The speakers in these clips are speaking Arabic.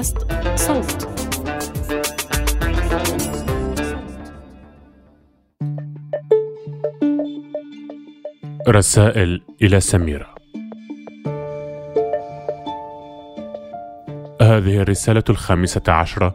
بودكاست صوت. رسائل إلى سميرة. هذه الرسالة الخامسة عشرة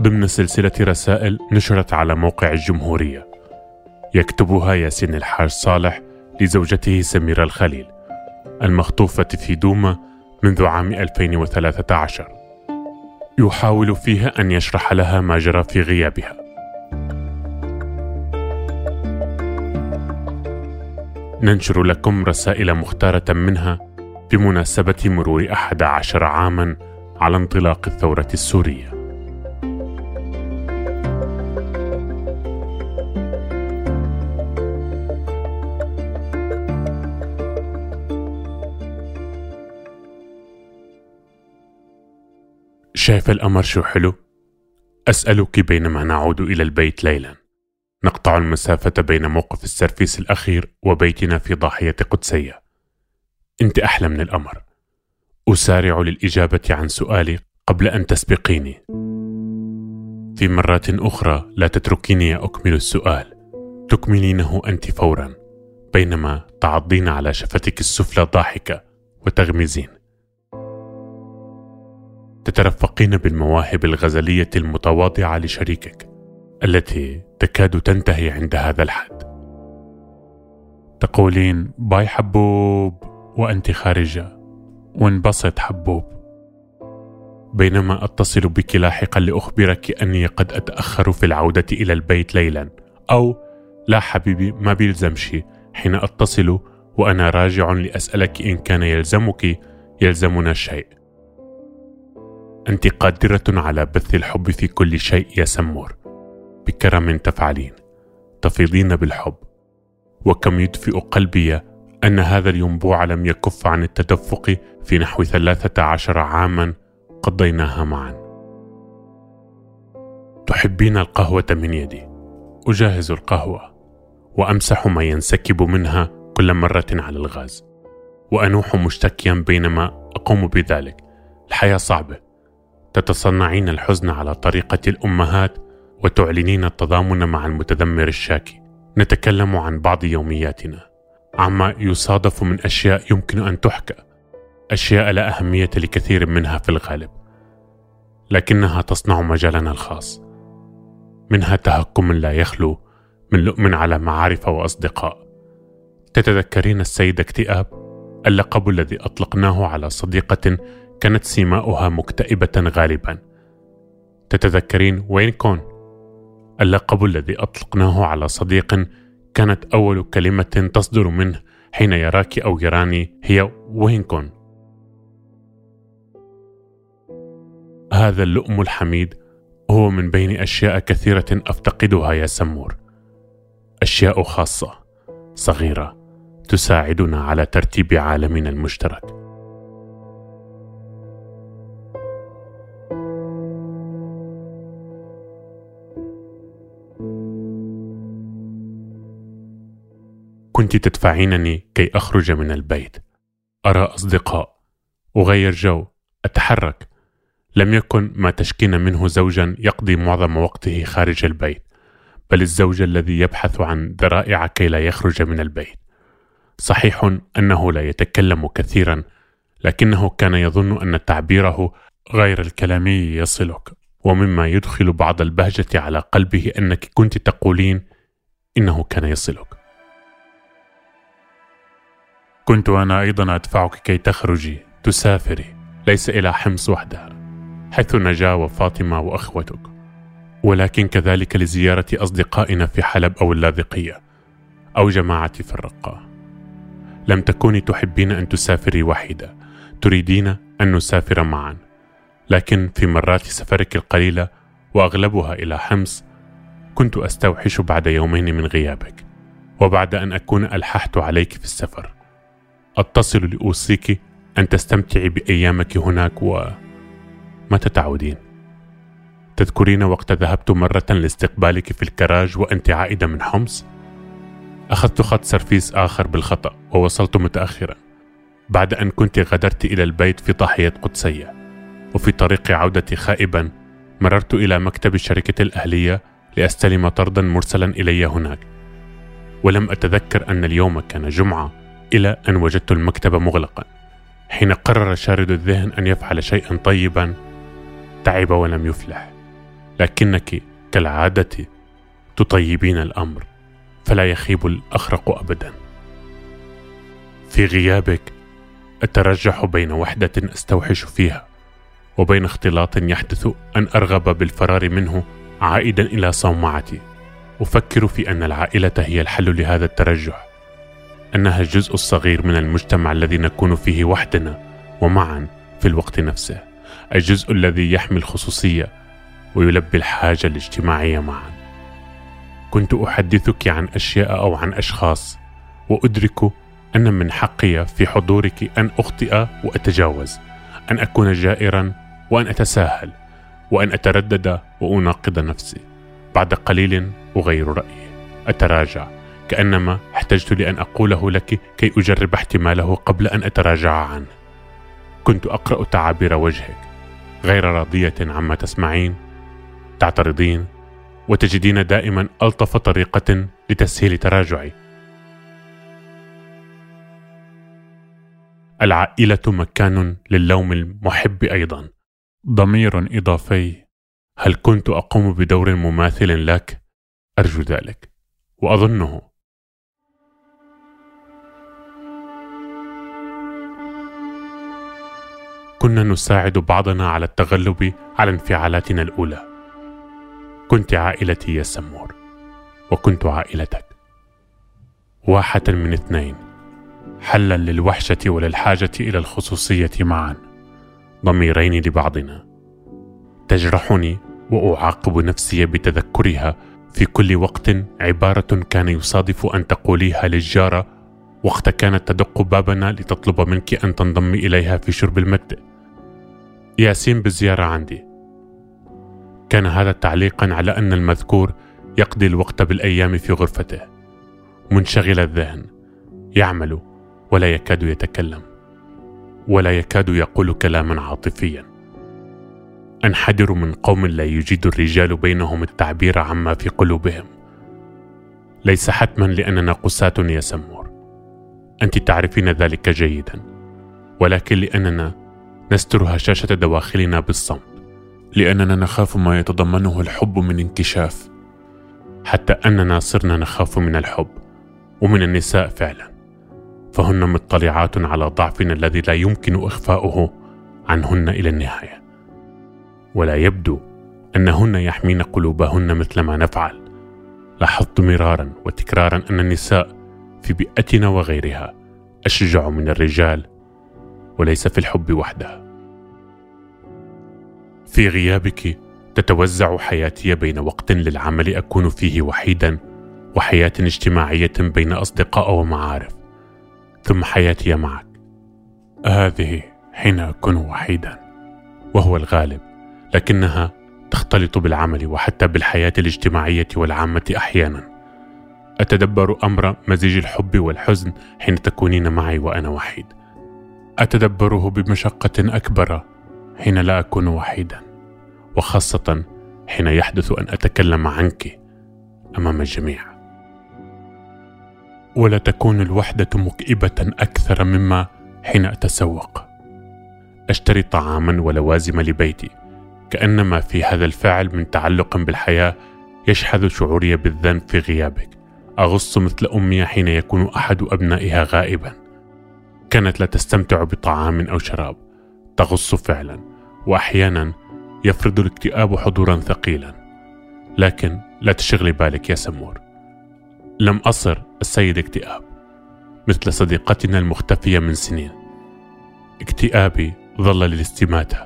ضمن سلسلة رسائل نشرت على موقع الجمهورية. يكتبها ياسين الحاج صالح لزوجته سميرة الخليل المخطوفة في دوما منذ عام 2013 يحاول فيها أن يشرح لها ما جرى في غيابها. ننشر لكم رسائل مختارة منها بمناسبة مرور أحد عشر عاما على انطلاق الثورة السورية. شايف القمر شو حلو؟ أسألك بينما نعود إلى البيت ليلا. نقطع المسافة بين موقف السرفيس الأخير وبيتنا في ضاحية قدسية. أنت أحلى من القمر أسارع للإجابة عن سؤالي قبل أن تسبقيني. في مرات أخرى لا تتركيني أكمل السؤال. تكملينه أنت فورا بينما تعضين على شفتك السفلى ضاحكة وتغمزين. تترفقين بالمواهب الغزلية المتواضعة لشريكك التي تكاد تنتهي عند هذا الحد. تقولين باي حبوب وأنت خارجة. وانبسط حبوب. بينما أتصل بك لاحقا لأخبرك أني قد أتأخر في العودة إلى البيت ليلا. أو لا حبيبي ما بيلزم شيء حين أتصل وأنا راجع لأسألك إن كان يلزمك يلزمنا شيء أنت قادرة على بث الحب في كل شيء يا سمور. بكرم تفعلين. تفيضين بالحب. وكم يدفئ قلبي أن هذا الينبوع لم يكف عن التدفق في نحو ثلاثة عشر عاما قضيناها معا. تحبين القهوة من يدي. أجهز القهوة. وأمسح ما ينسكب منها كل مرة على الغاز. وأنوح مشتكيا بينما أقوم بذلك. الحياة صعبة. تتصنعين الحزن على طريقة الأمهات وتعلنين التضامن مع المتذمر الشاكي. نتكلم عن بعض يومياتنا. عما يصادف من أشياء يمكن أن تحكى. أشياء لا أهمية لكثير منها في الغالب. لكنها تصنع مجالنا الخاص. منها تهكم لا يخلو من لؤم على معارف وأصدقاء. تتذكرين السيدة اكتئاب؟ اللقب الذي أطلقناه على صديقة كانت سيماؤها مكتئبة غالبا. تتذكرين وين كون؟ اللقب الذي أطلقناه على صديق كانت أول كلمة تصدر منه حين يراك أو يراني هي وين كون؟ هذا اللؤم الحميد هو من بين أشياء كثيرة أفتقدها يا سمور. أشياء خاصة صغيرة تساعدنا على ترتيب عالمنا المشترك. كنت تدفعينني كي أخرج من البيت. أرى أصدقاء. أغير جو. أتحرك. لم يكن ما تشكين منه زوجا يقضي معظم وقته خارج البيت بل الزوج الذي يبحث عن ذرائع كي لا يخرج من البيت. صحيح أنه لا يتكلم كثيرا لكنه كان يظن أن تعبيره غير الكلامي يصلك ومما يدخل بعض البهجة على قلبه أنك كنت تقولين إنه كان يصلك. كنت أنا أيضا أدفعك كي تخرجي. تسافري. ليس إلى حمص وحدها حيث نجاة وفاطمة وأخوتك. ولكن كذلك لزيارة أصدقائنا في حلب أو اللاذقية أو جماعتي في الرقة. لم تكوني تحبين أن تسافري وحيدة. تريدين أن نسافر معا. لكن في مرات سفرك القليلة وأغلبها إلى حمص كنت أستوحش بعد يومين من غيابك وبعد أن أكون ألححت عليك في السفر. أتصل لأوصيك أن تستمتعي بأيامك هناك و متى تعودين؟ تذكرين وقت ذهبت مرة لاستقبالك في الكراج وأنت عائدة من حمص؟ أخذت خط سرفيس آخر بالخطأ ووصلت متأخرا بعد أن كنت غادرت إلى البيت في ضاحية قدسية وفي طريق عودتي خائبا مررت إلى مكتب الشركة الأهلية لأستلم طردا مرسلا إلي هناك ولم أتذكر أن اليوم كان جمعة إلى أن وجدت المكتب مغلقا حين قرر شارد الذهن أن يفعل شيئا طيبا تعب ولم يفلح. لكنك كالعادة تطيبين الأمر فلا يخيب الأخرق أبدا. في غيابك أترجح بين وحدة أستوحش فيها وبين اختلاط يحدث أن أرغب بالفرار منه عائدا إلى صومعتي. أفكر في أن العائلة هي الحل لهذا الترجح. أنها الجزء الصغير من المجتمع الذي نكون فيه وحدنا ومعا في الوقت نفسه الجزء الذي يحمي الخصوصية ويلبي الحاجة الاجتماعية معا. كنت أحدثك عن أشياء أو عن أشخاص وأدرك أن من حقي في حضورك أن أخطئ وأتجاوز أن أكون جائرا وأن أتساهل وأن أتردد وأناقض نفسي. بعد قليل أغير رأيي. أتراجع. كأنما احتجت لأن أقوله لك كي أجرب احتماله قبل أن أتراجع عنه. كنت أقرأ تعابير وجهك غير راضية عما تسمعين تعترضين وتجدين دائما ألطف طريقة لتسهيل تراجعي. العائلة مكان للوم المحب أيضا. ضمير إضافي هل كنت أقوم بدور مماثل لك؟ أرجو ذلك. وأظنه كنا نساعد بعضنا على التغلب على انفعالاتنا الأولى. كنت عائلتي يا سمور وكنت عائلتك. واحة من اثنين حلا للوحشة وللحاجة إلى الخصوصية معا. ضميرين لبعضنا. تجرحني وأعاقب نفسي بتذكرها. في كل وقت عبارة كان يصادف أن تقوليها للجارة وقت كانت تدق بابنا لتطلب منك أن تنضمي إليها في شرب المد. ياسين بالزيارة عندي. كان هذا تعليقا على أن المذكور يقضي الوقت بالأيام في غرفته. منشغل الذهن. يعمل ولا يكاد يتكلم. ولا يكاد يقول كلاما عاطفيا. أنحدر من قوم لا يجيد الرجال بينهم التعبير عما في قلوبهم. ليس حتما لاننا قساة يا سمور. أنت تعرفين ذلك جيدا. ولكن لأننا نستر هشاشه دواخلنا بالصمت لأننا نخاف ما يتضمنه الحب من انكشاف. حتى أننا صرنا نخاف من الحب ومن النساء فعلا. فهن مطلعات على ضعفنا الذي لا يمكن إخفاؤه عنهن إلى النهاية. ولا يبدو أنهن يحمين قلوبهن مثل ما نفعل. لاحظت مرارا وتكرارا أن النساء في بيئتنا وغيرها أشجع من الرجال وليس في الحب وحده. في غيابك تتوزع حياتي بين وقت للعمل أكون فيه وحيدا وحياة اجتماعية بين أصدقاء ومعارف ثم حياتي معك. هذه حين أكون وحيدا وهو الغالب لكنها تختلط بالعمل وحتى بالحياة الاجتماعية والعامة أحيانا. أتدبر أمر مزيج الحب والحزن حين تكونين معي وأنا وحيد. أتدبره بمشقة أكبر حين لا أكون وحيدا وخاصة حين يحدث أن أتكلم عنك أمام الجميع. ولا تكون الوحدة مكئبة أكثر مما حين أتسوق. أشتري طعاما ولوازم لبيتي كأنما في هذا الفعل من تعلق بالحياة يشحذ شعوري بالذنب في غيابك. أغص مثل أمي حين يكون أحد أبنائها غائبا. كانت لا تستمتع بطعام أو شراب تغص فعلا واحيانا يفرض الاكتئاب حضورا ثقيلا. لكن لا تشغلي بالك يا سمور. لم أصر السيد اكتئاب مثل صديقتنا المختفية من سنين. اكتئابي ظل للاستماتة.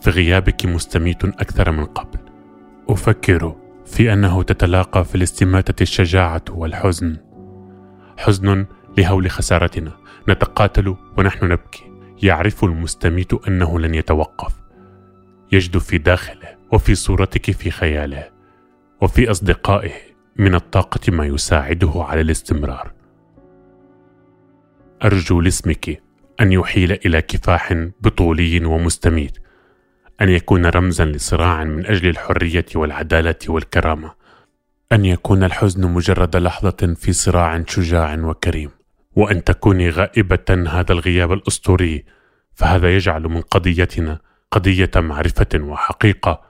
في غيابك مستميت أكثر من قبل. أفكر في أنه تتلاقى في الاستماتة الشجاعة والحزن. حزن لهول خسارتنا. نتقاتل ونحن نبكي. يعرف المستميت أنه لن يتوقف. يجد في داخله وفي صورتك في خياله وفي أصدقائه من الطاقة ما يساعده على الاستمرار. أرجو لاسمك أن يحيل إلى كفاح بطولي ومستميت أن يكون رمزا لصراع من أجل الحرية والعدالة والكرامة أن يكون الحزن مجرد لحظة في صراع شجاع وكريم. وأن تكوني غائبة هذا الغياب الأسطوري فهذا يجعل من قضيتنا قضية معرفة وحقيقة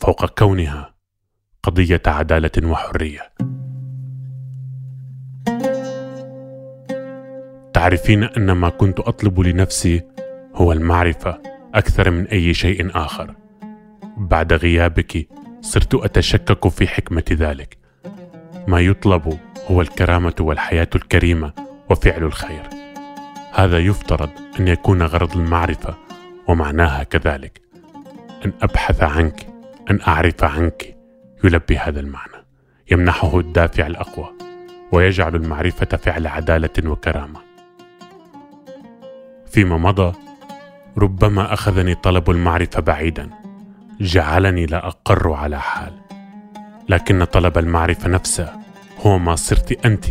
فوق كونها قضية عدالة وحرية. تعرفين أن ما كنت أطلب لنفسي هو المعرفة أكثر من أي شيء آخر. بعد غيابك صرت أتشكك في حكمة ذلك. ما يطلب هو الكرامة والحياة الكريمة وفعل الخير. هذا يفترض أن يكون غرض المعرفة ومعناها كذلك أن أبحث عنك أن أعرف عنك يلبي هذا المعنى يمنحه الدافع الأقوى ويجعل المعرفة فعل عدالة وكرامة فيما مضى ربما أخذني طلب المعرفة بعيدا جعلني لا أقر على حال لكن طلب المعرفة نفسه هو ما صرت أنت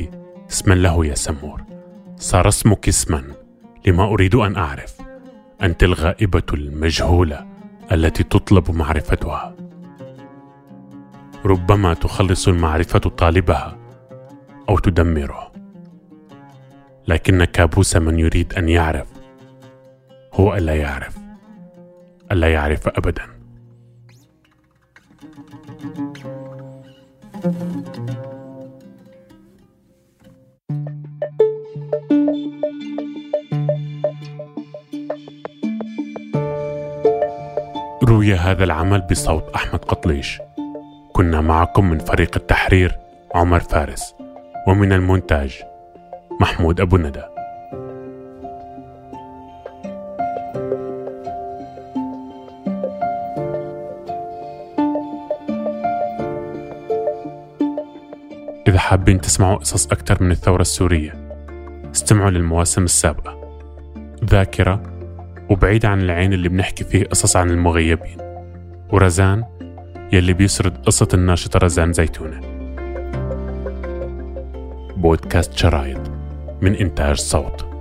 اسما له يا سمور. صار اسمك اسما لما أريد أن أعرف. أنت الغائبة المجهولة التي تطلب معرفتها. ربما تخلص المعرفة طالبها أو تدمره. لكن كابوس من يريد أن يعرف هو ألا يعرف. ألا يعرف أبدا. روي هذا العمل بصوت أحمد قطليش. كنا معكم من فريق التحرير عمر فارس ومن المونتاج محمود أبو ندى. إذا حابين تسمعوا قصص أكثر من الثورة السورية استمعوا للمواسم السابقة. ذاكرة وبعيد عن العين اللي بنحكي فيه قصص عن المغيبين. ورزان يلي بيسرد قصة الناشطة رزان زيتونة. بودكاست شرايط من إنتاج صوت.